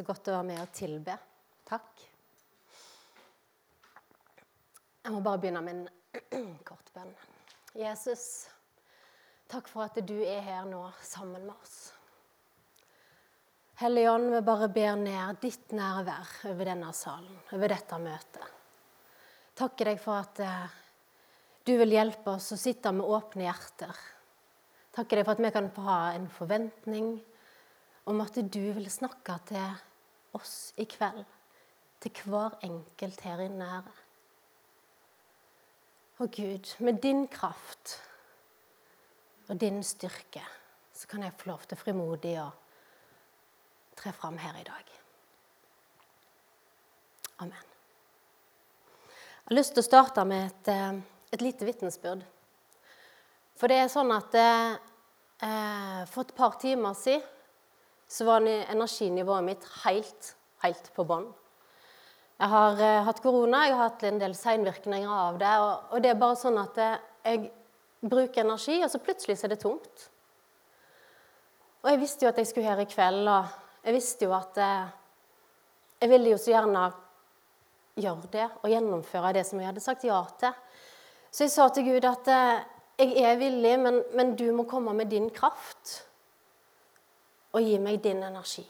Så godt å være med og tilbe. Takk. Jeg må bare begynne med en kort bønn. Jesus, takk for at du er her nå sammen med oss. Hellige Ånd, vi bare ber ned ditt nærvær over denne salen, over dette møtet. Takker deg for at eh, du vil hjelpe oss å sitte med åpne hjerter. Takker deg for at vi kan få ha en forventning om at du vil snakke til oss i kveld, til hver enkelt her inne, Herre. Og Gud, med din kraft og din styrke, så kan jeg få lov til frimodig å tre fram her i dag. Amen. Jeg har lyst til å starte med et, eh, et lite vitnesbyrd. For det er sånn at eh, for et par timer siden så var energinivået mitt helt, helt på bånn. Jeg har eh, hatt korona, jeg har hatt en del seinvirkninger av det. Og, og, det er bare sånn at eh, jeg bruker energi, og så plutselig så er det tomt. Og jeg visste jo at jeg skulle her i kveld, og jeg visste jo at eh, jeg ville jo så gjerne gjøre det og gjennomføre det som jeg hadde sagt ja til. Så jeg sa til Gud at eh, jeg er villig, men, men du må komme med din kraft og gi meg din energi.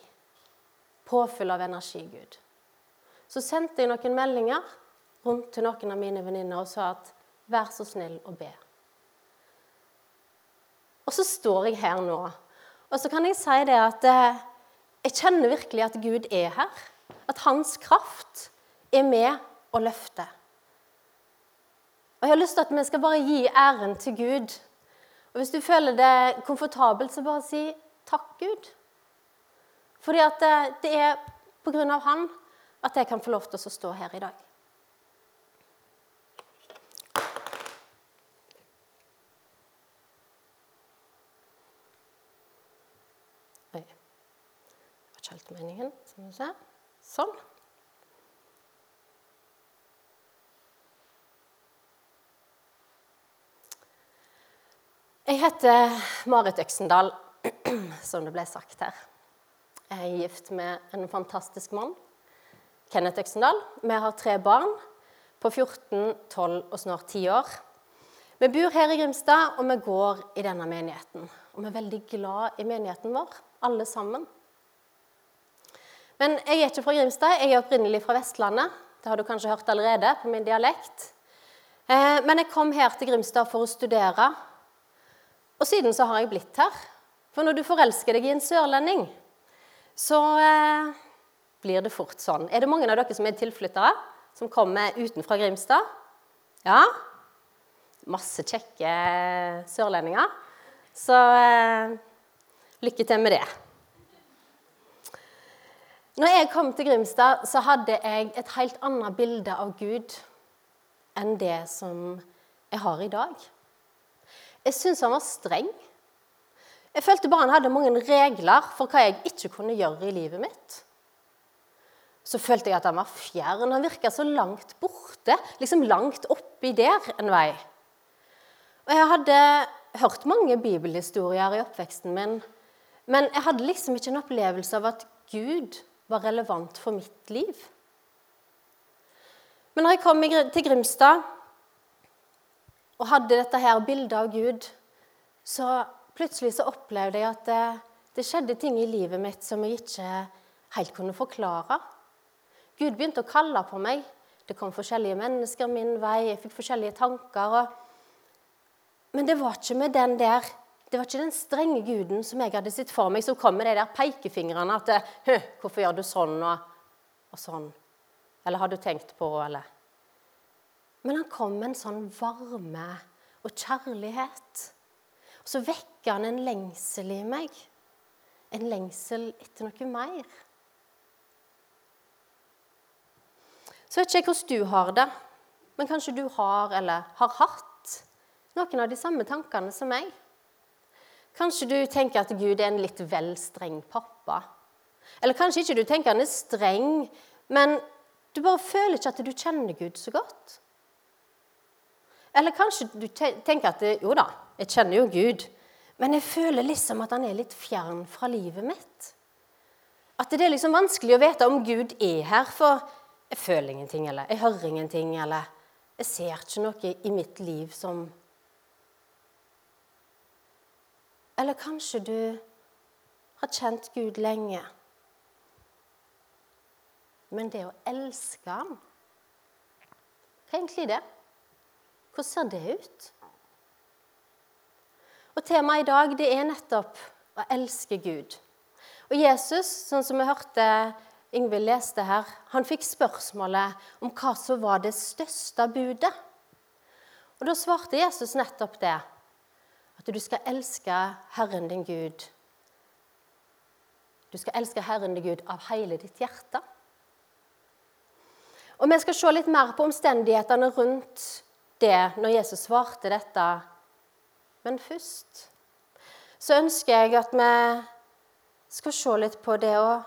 Påfyll av energi, Gud. Så sendte jeg noen meldinger rundt til noen av mine venninner og sa at vær så snill å be. Og så står jeg her nå, og så kan jeg si det at eh, jeg kjenner virkelig at Gud er her. At hans kraft er med og løfter. Og Jeg har lyst til at vi skal bare gi æren til Gud. Og Hvis du føler det komfortabelt, så bare si takk, Gud. Fordi at det, det er på grunn av Han at jeg kan få lov til å stå her i dag. Oi. Det var ikke helt meningen. Skal vi se. Sånn. Jeg heter Marit Øksendal, som det ble sagt her. Jeg er gift med en fantastisk mann, Kenneth Øksendal. Vi har tre barn på 14, 12 og snart 10 år. Vi bor her i Grimstad, og vi går i denne menigheten. Og vi er veldig glad i menigheten vår, alle sammen. Men jeg er ikke fra Grimstad, jeg er opprinnelig fra Vestlandet. Det har du kanskje hørt allerede på min dialekt. Eh, men jeg kom her til Grimstad for å studere og siden så har jeg blitt her. For når du forelsker deg i en sørlending, så eh, blir det fort sånn. Er det mange av dere som er tilflyttere, som kommer utenfra Grimstad? Ja? Masse kjekke sørlendinger. Så eh, lykke til med det. Når jeg kom til Grimstad, så hadde jeg et helt annet bilde av Gud enn det som jeg har i dag. Jeg syns han var streng. Jeg følte bare han hadde mange regler for hva jeg ikke kunne gjøre i livet mitt. Så følte jeg at han var fjern. Han virka så langt borte, liksom langt oppi der en vei. Og jeg hadde hørt mange bibelhistorier i oppveksten min, men jeg hadde liksom ikke en opplevelse av at Gud var relevant for mitt liv. Men når jeg kom til Grimstad og hadde dette her bildet av Gud, så plutselig så opplevde jeg at det, det skjedde ting i livet mitt som jeg ikke helt kunne forklare. Gud begynte å kalle på meg. Det kom forskjellige mennesker min vei, jeg fikk forskjellige tanker. Men det var ikke med den der det var ikke den strenge guden som jeg hadde sett for meg, som kom med de der pekefingrene at 'Hvorfor gjør du sånn og, og sånn?' Eller 'Har du tenkt på?' eller men han kom med en sånn varme og kjærlighet. Og så vekker han en lengsel i meg. En lengsel etter noe mer. Så vet ikke jeg hvordan du har det, men kanskje du har eller har hatt noen av de samme tankene som meg. Kanskje du tenker at Gud er en litt vel streng pappa. Eller kanskje ikke du tenker han er streng, men du bare føler ikke at du kjenner Gud så godt. Eller kanskje du tenker at jo da, jeg kjenner jo Gud, men jeg føler liksom at han er litt fjern fra livet mitt. At det er liksom vanskelig å vite om Gud er her, for jeg føler ingenting, eller jeg hører ingenting, eller jeg ser ikke noe i mitt liv som Eller kanskje du har kjent Gud lenge. Men det å elske Ham Hva er egentlig det? Hvordan ser det ut? Og Temaet i dag det er nettopp å elske Gud. Og Jesus, sånn som vi hørte Ingvild leste her, han fikk spørsmålet om hva som var det største budet. Og Da svarte Jesus nettopp det. At du skal elske Herren din Gud. Du skal elske Herren din Gud av hele ditt hjerte. Og Vi skal se litt mer på omstendighetene rundt det når Jesus svarte dette. Men først så ønsker jeg at vi skal se litt på det å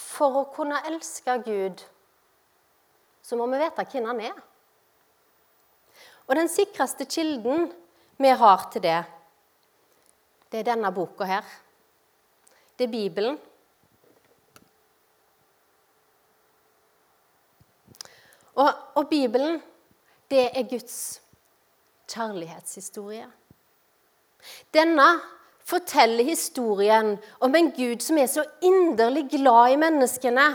For å kunne elske Gud, så må vi vite hvem han er. Og den sikreste kilden vi har til det, det er denne boka her. Det er Bibelen. Og, og Bibelen, det er Guds kjærlighetshistorie. Denne forteller historien om en Gud som er så inderlig glad i menneskene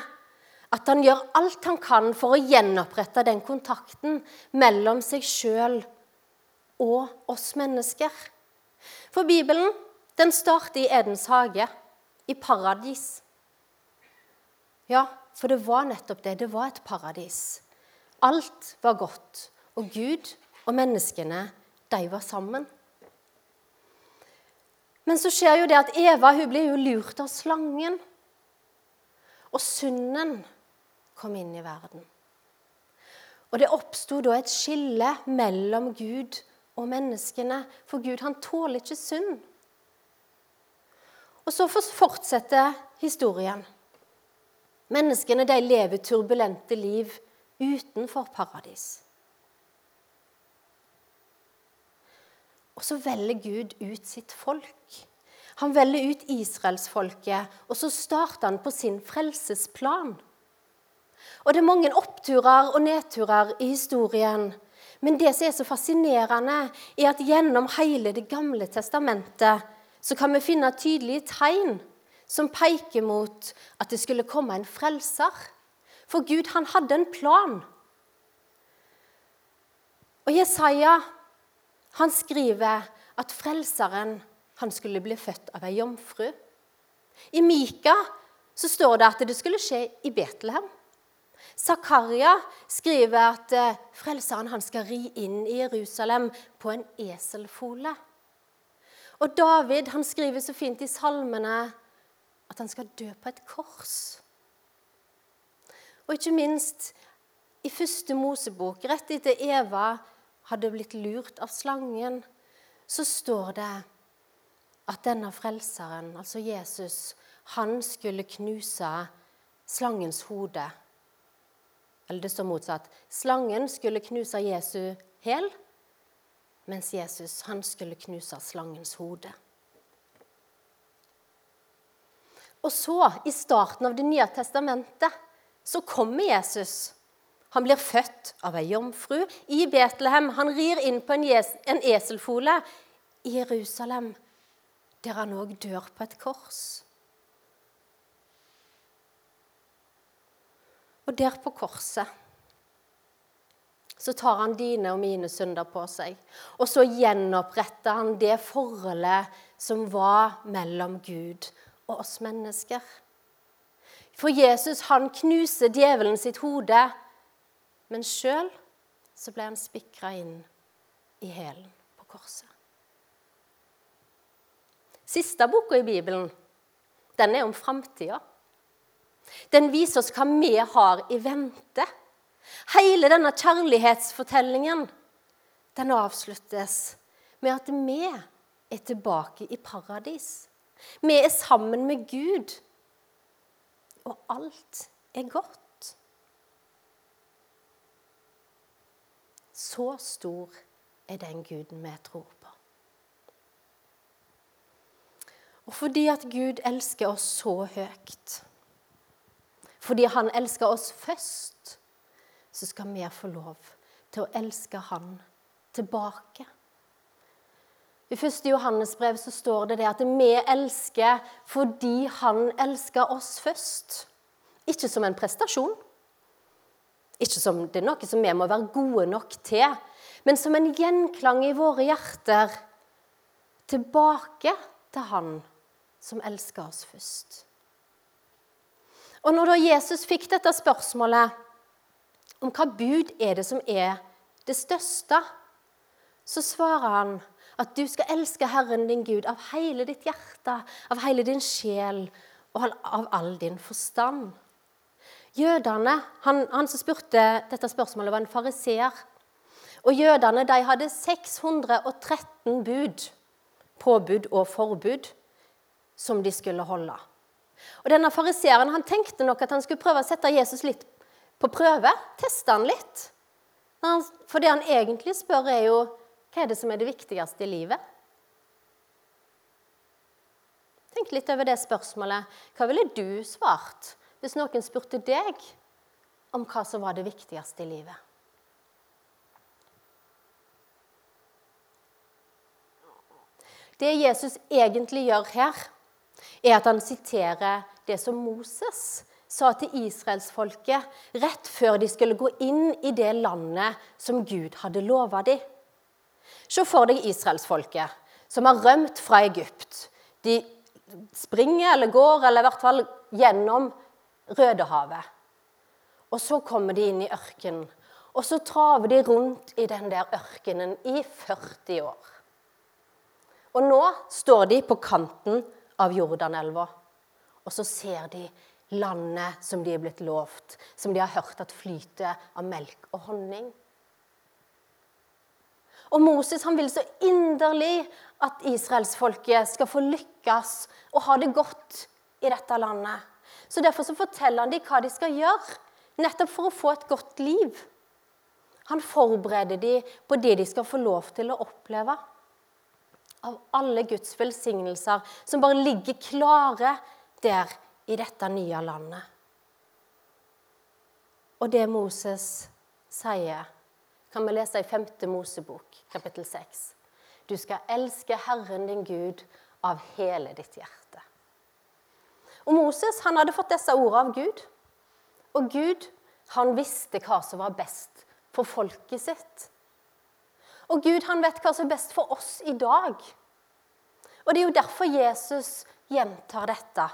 at han gjør alt han kan for å gjenopprette den kontakten mellom seg sjøl og oss mennesker. For Bibelen den starter i Edens hage, i paradis. Ja, for det var nettopp det. Det var et paradis. Alt var godt, og Gud og menneskene, de var sammen. Men så skjer jo det at Eva hun blir jo lurt av slangen. Og synden kom inn i verden. Og det oppsto da et skille mellom Gud og menneskene, for Gud han tåler ikke synd. Og så fortsetter historien. Menneskene de lever turbulente liv utenfor paradis. Og så velger Gud ut sitt folk. Han velger ut israelsfolket, og så starter han på sin frelsesplan. Og Det er mange oppturer og nedturer i historien. Men det som er så fascinerende, er at gjennom hele Det gamle testamentet så kan vi finne tydelige tegn som peker mot at det skulle komme en frelser. For Gud han hadde en plan. Og Jesaja han skriver at frelseren han skulle bli født av ei jomfru. I Mika så står det at det skulle skje i Betlehem. Zakaria skriver at eh, frelseren han skal ri inn i Jerusalem på en eselfole. Og David han skriver så fint i salmene at han skal dø på et kors. Og ikke minst i første Mosebok, rett etter Eva hadde blitt lurt av slangen, så står det at denne frelseren, altså Jesus, han skulle knuse slangens hode. Eller det står motsatt. Slangen skulle knuse Jesu hæl, mens Jesus han skulle knuse slangens hode. Og så, i starten av Det nye testamentet, så kommer Jesus han blir født av ei jomfru i Betlehem. Han rir inn på en, en eselfole i Jerusalem, der han òg dør på et kors. Og der på korset så tar han dine og mine synder på seg. Og så gjenoppretter han det forholdet som var mellom Gud og oss mennesker. For Jesus han knuser djevelen sitt hode men sjøl så ble han spikra inn i hælen på korset. Siste boka i Bibelen den er om framtida. Den viser oss hva vi har i vente. Hele denne kjærlighetsfortellingen den avsluttes med at vi er tilbake i paradis. Vi er sammen med Gud, og alt er godt. Så stor er den guden vi tror på. Og fordi at Gud elsker oss så høyt, fordi han elsker oss først, så skal vi få lov til å elske han tilbake. I 1. Johannes brev så står det, det at vi elsker fordi han elsker oss først. Ikke som en prestasjon. Ikke som det er noe som vi må være gode nok til, men som en gjenklang i våre hjerter tilbake til han som elsker oss først. Og når da Jesus fikk dette spørsmålet om hva bud er det som er det største, så svarer han at du skal elske Herren din Gud av hele ditt hjerte, av hele din sjel og av all din forstand. Jødene, han, han som spurte dette spørsmålet, var en fariseer. Og jødene de hadde 613 bud, påbud og forbud, som de skulle holde. Og denne Fariseeren han tenkte nok at han skulle prøve å sette Jesus litt på prøve. Teste han litt. For det han egentlig spør, er jo hva er det som er det viktigste i livet? Tenk litt over det spørsmålet. Hva ville du svart hvis noen spurte deg om hva som var det viktigste i livet? Det Jesus egentlig gjør her, er at han siterer det som Moses sa til israelsfolket rett før de skulle gå inn i det landet som Gud hadde lova dem. Se for deg israelsfolket som har rømt fra Egypt. De springer eller går, eller i hvert fall gjennom Rødehavet. Og så kommer de inn i ørkenen. Og så traver de rundt i den der ørkenen i 40 år. Og nå står de på kanten av Jordanelva, og så ser de landet som de er blitt lovt, som de har hørt at flyter av melk og honning. Og Moses han vil så inderlig at israelsfolket skal få lykkes og ha det godt i dette landet. Så Derfor så forteller han dem hva de skal gjøre, nettopp for å få et godt liv. Han forbereder dem på det de skal få lov til å oppleve av alle Guds velsignelser som bare ligger klare der i dette nye landet. Og det Moses sier, kan vi lese i 5. Mosebok, kapittel 6. Du skal elske Herren din Gud av hele ditt hjerte. Og Moses han hadde fått disse ordene av Gud. Og Gud han visste hva som var best for folket sitt. Og Gud han vet hva som er best for oss i dag. Og Det er jo derfor Jesus gjentar dette.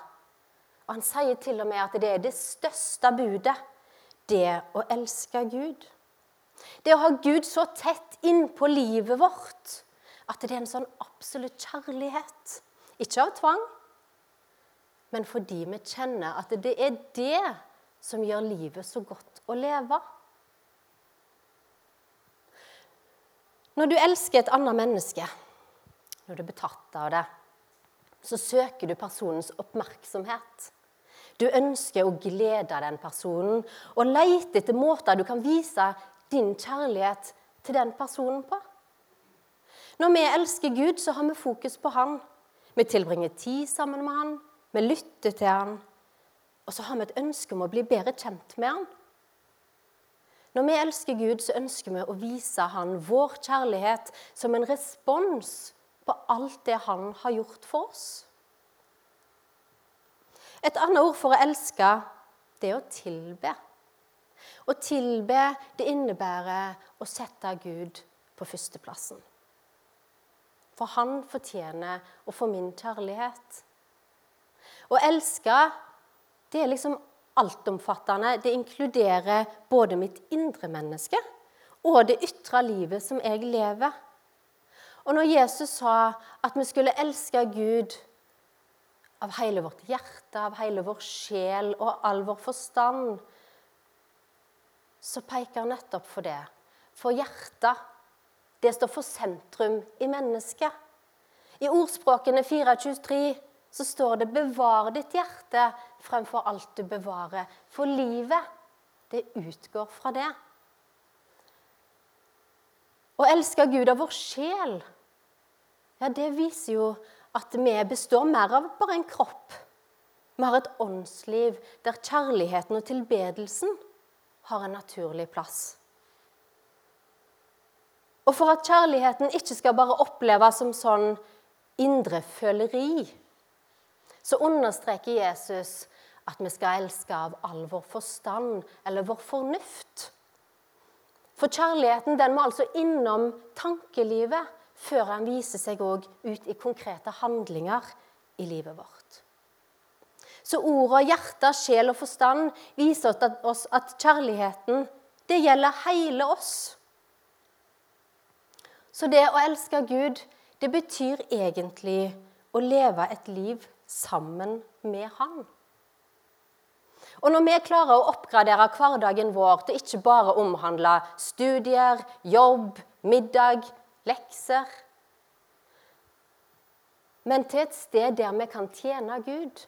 Og Han sier til og med at det er det største budet, det å elske Gud. Det å ha Gud så tett innpå livet vårt at det er en sånn absolutt kjærlighet. Ikke av tvang, men fordi vi kjenner at det er det som gjør livet så godt å leve. Når du elsker et annet menneske, når du er betatt av det, så søker du personens oppmerksomhet. Du ønsker å glede den personen og leter etter måter du kan vise din kjærlighet til den personen på. Når vi elsker Gud, så har vi fokus på Han. Vi tilbringer tid sammen med Han, vi lytter til Han, og så har vi et ønske om å bli bedre kjent med Han. Når vi elsker Gud, så ønsker vi å vise Han vår kjærlighet som en respons på alt det Han har gjort for oss. Et annet ord for å elske, det er å tilbe. Å tilbe, det innebærer å sette Gud på førsteplassen. For han fortjener å få min kjærlighet. Å elske, det er liksom altomfattende. Det inkluderer både mitt indre menneske og det ytre livet som jeg lever. Og når Jesus sa at vi skulle elske Gud av hele vårt hjerte, av hele vår sjel og all vår forstand, så peker han nettopp for det. For hjertet, det står for sentrum i mennesket. I ordspråkene 423 så står det 'bevar ditt hjerte fremfor alt du bevarer'. For livet, det utgår fra det. Å elske Gud av vår sjel, ja, det viser jo at vi består mer av bare en kropp. Vi har et åndsliv der kjærligheten og tilbedelsen har en naturlig plass. Og for at kjærligheten ikke skal bare oppleves som sånn indre føleri, så understreker Jesus at vi skal elske av all vår forstand eller vår fornuft. For kjærligheten den må altså innom tankelivet før han viser seg òg ut i konkrete handlinger i livet vårt. Så ordene hjerte, sjel og forstand viser oss at kjærligheten det gjelder hele oss. Så det å elske Gud, det betyr egentlig å leve et liv sammen med Han. Og når vi klarer å oppgradere hverdagen vår til ikke bare å omhandle studier, jobb, middag, lekser. Men til et sted der vi kan tjene Gud.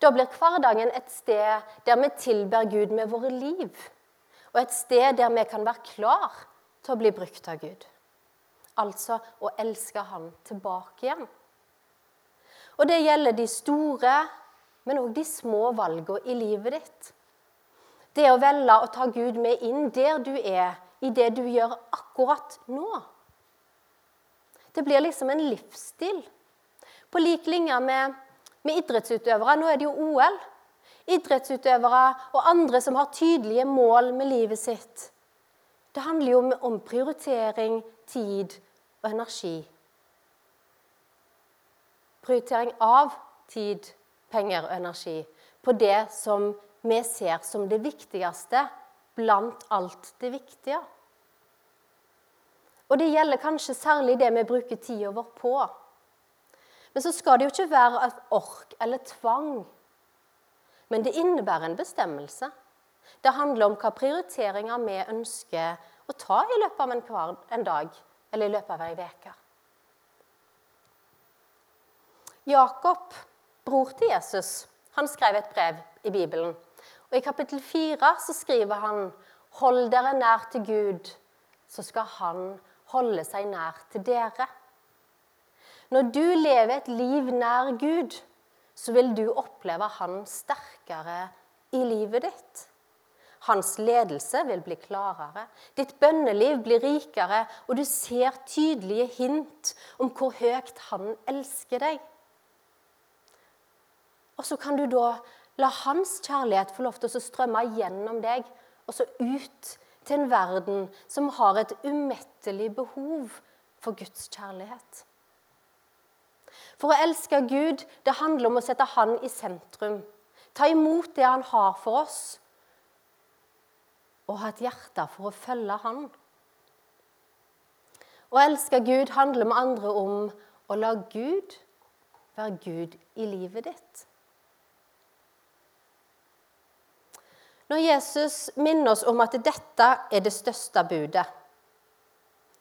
Da blir hverdagen et sted der vi tilber Gud med våre liv. Og et sted der vi kan være klar til å bli brukt av Gud. Altså å elske Han tilbake igjen. Og det gjelder de store, men òg de små valgene i livet ditt. Det å velge å ta Gud med inn der du er, i det du gjør akkurat nå. Det blir liksom en livsstil. På lik linje med, med idrettsutøvere. Nå er det jo OL. Idrettsutøvere og andre som har tydelige mål med livet sitt. Det handler jo om prioritering, tid og energi. Prioritering av tid, penger og energi på det som vi ser som det viktigste blant alt det viktige. Og det gjelder kanskje særlig det vi bruker tida vår på. Men så skal det jo ikke være et ork eller tvang. Men det innebærer en bestemmelse. Det handler om hva prioriteringer vi ønsker å ta i løpet av en, dag eller i løpet av ei uke. Jakob, bror til Jesus, han skrev et brev i Bibelen og I kapittel 4 så skriver han Hold dere nær til Gud, så skal Han holde seg nær til dere. Når du lever et liv nær Gud, så vil du oppleve Han sterkere i livet ditt. Hans ledelse vil bli klarere, ditt bønneliv blir rikere, og du ser tydelige hint om hvor høyt han elsker deg. Og så kan du da La hans kjærlighet få lov til å strømme gjennom deg og så ut til en verden som har et umettelig behov for Guds kjærlighet. For å elske Gud det handler om å sette Han i sentrum. Ta imot det Han har for oss, og ha et hjerte for å følge Han. Å elske Gud handler med andre om å la Gud være Gud i livet ditt. Når Jesus minner oss om at dette er det største budet,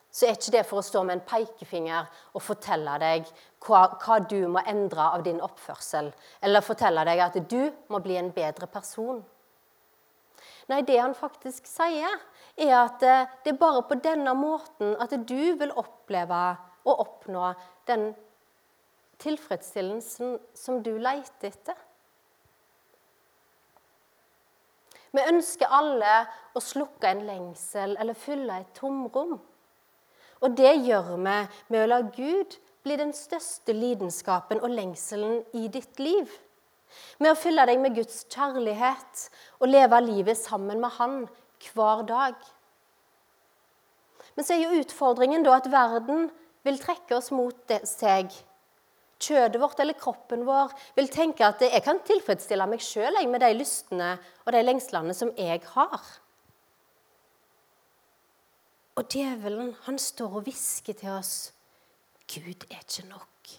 så er ikke det for å stå med en pekefinger og fortelle deg hva, hva, du må endre av din oppførsel, eller fortelle deg at du må bli en bedre person. Nei, det han faktisk sier, er at eh, det er bare på denne måten at du vil oppleve og oppnå den tilfredsstillelsen som du leter etter. Vi ønsker alle å slukke en lengsel eller fylle et tomrom. Og det gjør vi med å la Gud bli den største lidenskapen og lengselen i ditt liv. Med å fylle deg med Guds kjærlighet og leve livet sammen med Han hver dag. Men så er jo utfordringen da at verden vil trekke oss mot seg kjødet vårt eller kroppen vår vil tenke at jeg kan tilfredsstille meg sjøl med de lystene og de lengslene som jeg har. Og djevelen, han står og hvisker til oss Gud er ikke nok.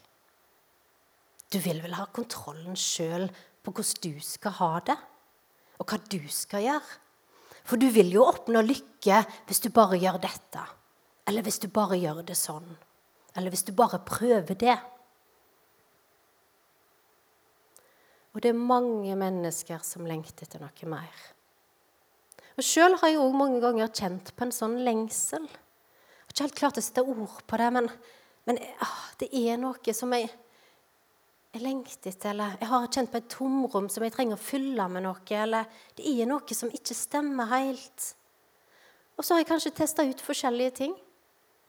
Du vil vel ha kontrollen sjøl på hvordan du skal ha det, og hva du skal gjøre. For du vil jo oppnå lykke hvis du bare gjør dette, eller hvis du bare gjør det sånn, eller hvis du bare prøver det. Og det er mange mennesker som lengter etter noe mer. Og Sjøl har jeg òg mange ganger kjent på en sånn lengsel. Jeg har ikke helt klart å sette ord på det, men Men ah, det er noe som jeg, jeg lengter etter, eller jeg har kjent på et tomrom som jeg trenger å fylle med noe, eller det er noe som ikke stemmer helt. Og så har jeg kanskje testa ut forskjellige ting.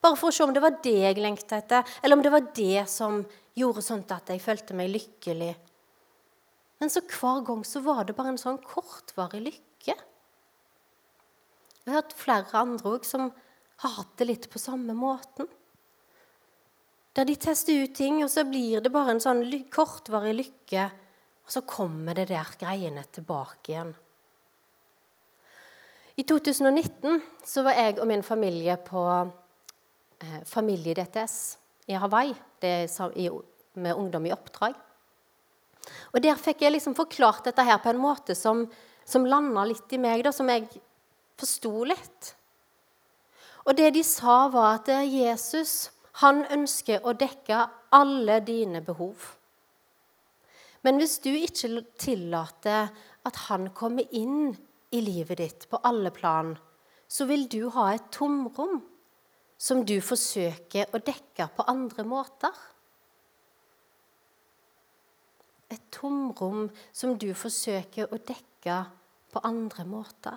Bare for å se om det var det jeg lengta etter, eller om det var det som gjorde sånn at jeg følte meg lykkelig. Men så hver gang så var det bare en sånn kortvarig lykke. Jeg har hørt flere andre òg som har hatt det litt på samme måten. Der de tester ut ting, og så blir det bare en sånn kortvarig lykke. Og så kommer det der greiene tilbake igjen. I 2019 så var jeg og min familie på eh, familie-DTS i Hawaii. Det er i, med ungdom i oppdrag. Og Der fikk jeg liksom forklart dette her på en måte som, som landa litt i meg, da, som jeg forsto litt. Og det de sa, var at Jesus han ønsker å dekke alle dine behov. Men hvis du ikke tillater at han kommer inn i livet ditt på alle plan, så vil du ha et tomrom som du forsøker å dekke på andre måter. Et tomrom som du forsøker å dekke på andre måter.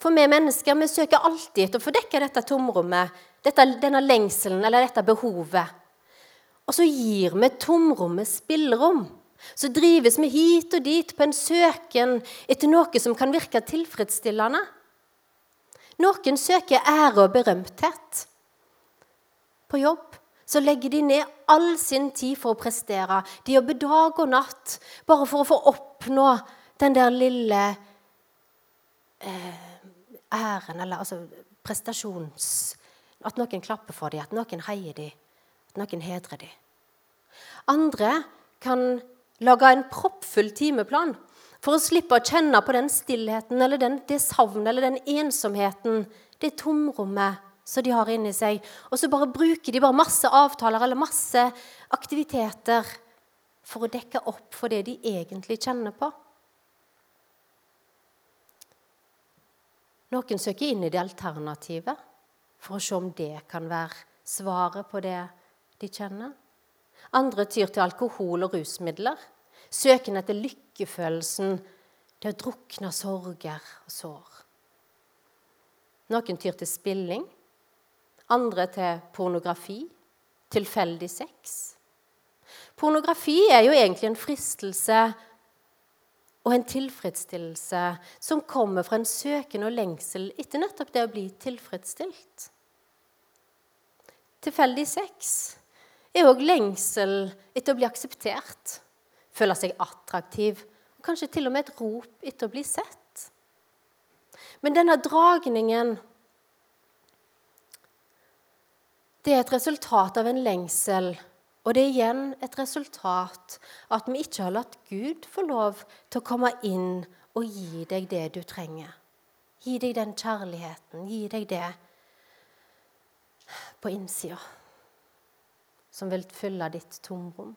For vi mennesker vi søker alltid etter å få dekka dette tomrommet, dette, denne lengselen eller dette behovet. Og så gir vi tomrommet spillerom. Så drives vi hit og dit på en søken etter noe som kan virke tilfredsstillende. Noen søker ære og berømthet. På jobb så legger de ned all sin tid for å prestere. De jobber dag og natt bare for å få oppnå den der lille eh, æren, eller altså prestasjons... At noen klapper for dem, at noen heier dem, at noen hedrer dem. Andre kan lage en proppfull timeplan for å slippe å kjenne på den stillheten eller den, det savnet eller den ensomheten, det tomrommet som de har inni seg. Og så bare bruker de bare masse avtaler eller masse aktiviteter for å dekke opp for det de egentlig kjenner på. Noen søker inn i det alternativet for å se om det kan være svaret på det de kjenner. Andre tyr til alkohol og rusmidler, søken etter lykkefølelsen, det å drukne sorger og sår. Noen tyr til spilling, andre til pornografi, tilfeldig sex. Pornografi er jo egentlig en fristelse og en tilfredsstillelse som kommer fra en søken og lengsel etter nettopp det å bli tilfredsstilt. Tilfeldig sex er òg lengsel etter å bli akseptert, føle seg attraktiv, og kanskje til og med et rop etter å bli sett. Men denne dragningen det er et resultat av en lengsel og det er igjen et resultat at vi ikke har latt Gud få lov til å komme inn og gi deg det du trenger. Gi deg den kjærligheten, gi deg det på innsida som vil fylle ditt tomrom.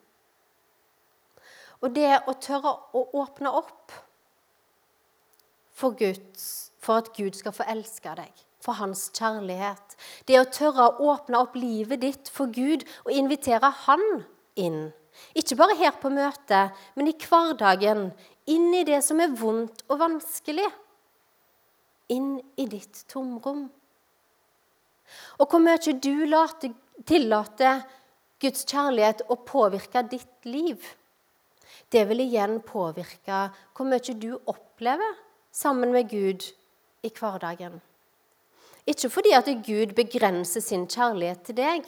Og det å tørre å åpne opp for, Guds, for at Gud skal få elske deg for hans kjærlighet. Det å tørre å åpne opp livet ditt for Gud og invitere Han inn. Ikke bare her på møtet, men i hverdagen. Inn i det som er vondt og vanskelig. Inn i ditt tomrom. Og hvor mye du tillater Guds kjærlighet å påvirke ditt liv, det vil igjen påvirke hvor mye du opplever sammen med Gud i hverdagen. Ikke fordi at Gud begrenser sin kjærlighet til deg,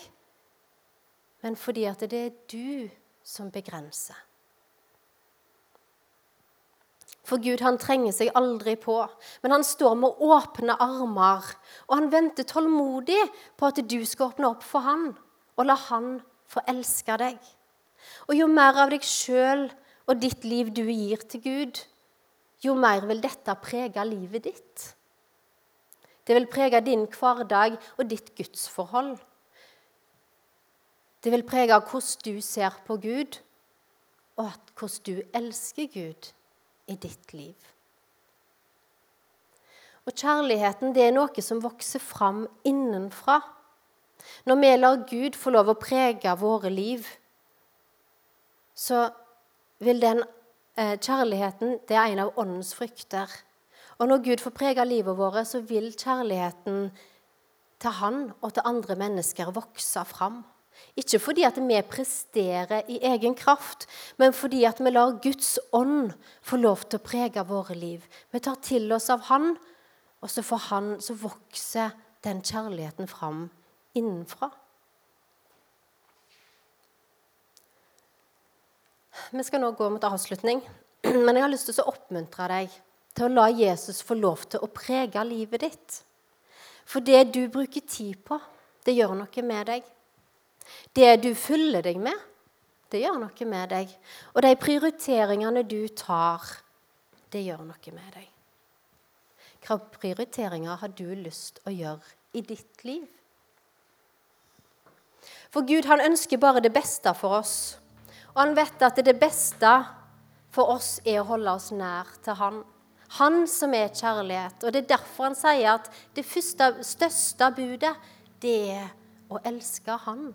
men fordi at det er du som begrenser. For Gud han trenger seg aldri på, men han står med åpne armer. Og han venter tålmodig på at du skal åpne opp for han, og la han få elske deg. Og jo mer av deg sjøl og ditt liv du gir til Gud, jo mer vil dette prege livet ditt. Det vil prege din hverdag og ditt gudsforhold. Det vil prege hvordan du ser på Gud, og hvordan du elsker Gud i ditt liv. Og kjærligheten det er noe som vokser fram innenfra. Når vi lar Gud få lov å prege våre liv, så vil den eh, kjærligheten Det er en av åndens frykter. Og når Gud får prega livet vårt, så vil kjærligheten til Han og til andre mennesker vokse fram. Ikke fordi at vi presterer i egen kraft, men fordi at vi lar Guds ånd få lov til å prege våre liv. Vi tar til oss av Han, og så, han, så vokser den kjærligheten fram innenfra. Vi skal nå gå mot avslutning, men jeg har lyst til å oppmuntre deg til å la Jesus få lov til å prege livet ditt. For det du bruker tid på, det gjør noe med deg. Det du fyller deg med, det gjør noe med deg. Og de prioriteringene du tar, det gjør noe med deg. Hvilke prioriteringer har du lyst å gjøre i ditt liv? For Gud han ønsker bare det beste for oss. Og han vet at det beste for oss er å holde oss nær til Han. Han som er kjærlighet. Og det er derfor han sier at det første, største budet, det er å elske Han.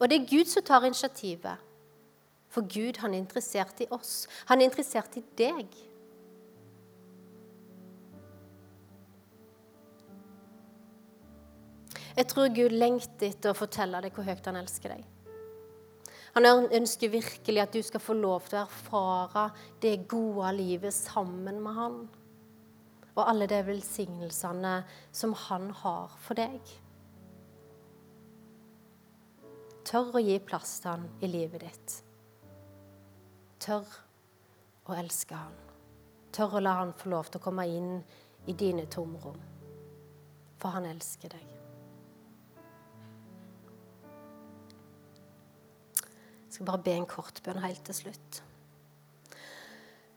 Og det er Gud som tar initiativet. For Gud han er interessert i oss. Han er interessert i deg. Jeg tror Gud lengter etter å fortelle deg hvor høyt han elsker deg. Han ønsker virkelig at du skal få lov til å erfare det gode livet sammen med han. Og alle de velsignelsene som han har for deg. Tør å gi plass til han i livet ditt. Tør å elske han. Tør å la han få lov til å komme inn i dine tomrom. For han elsker deg. Jeg skal bare be en kort bønn helt til slutt.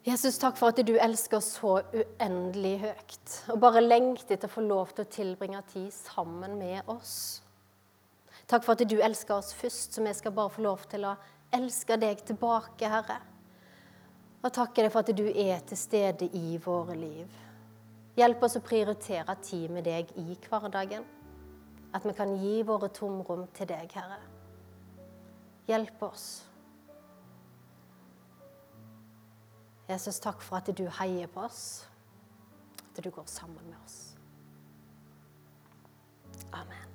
Jesus, takk for at du elsker oss så uendelig høyt, og bare lengter etter å få lov til å tilbringe tid sammen med oss. Takk for at du elsker oss først, så vi skal bare få lov til å elske deg tilbake, Herre. Og takker deg for at du er til stede i våre liv. Hjelp oss å prioritere tid med deg i hverdagen. At vi kan gi våre tomrom til deg, Herre. Hjelp oss. Jesus, takk for at du heier på oss, at du går sammen med oss. Amen.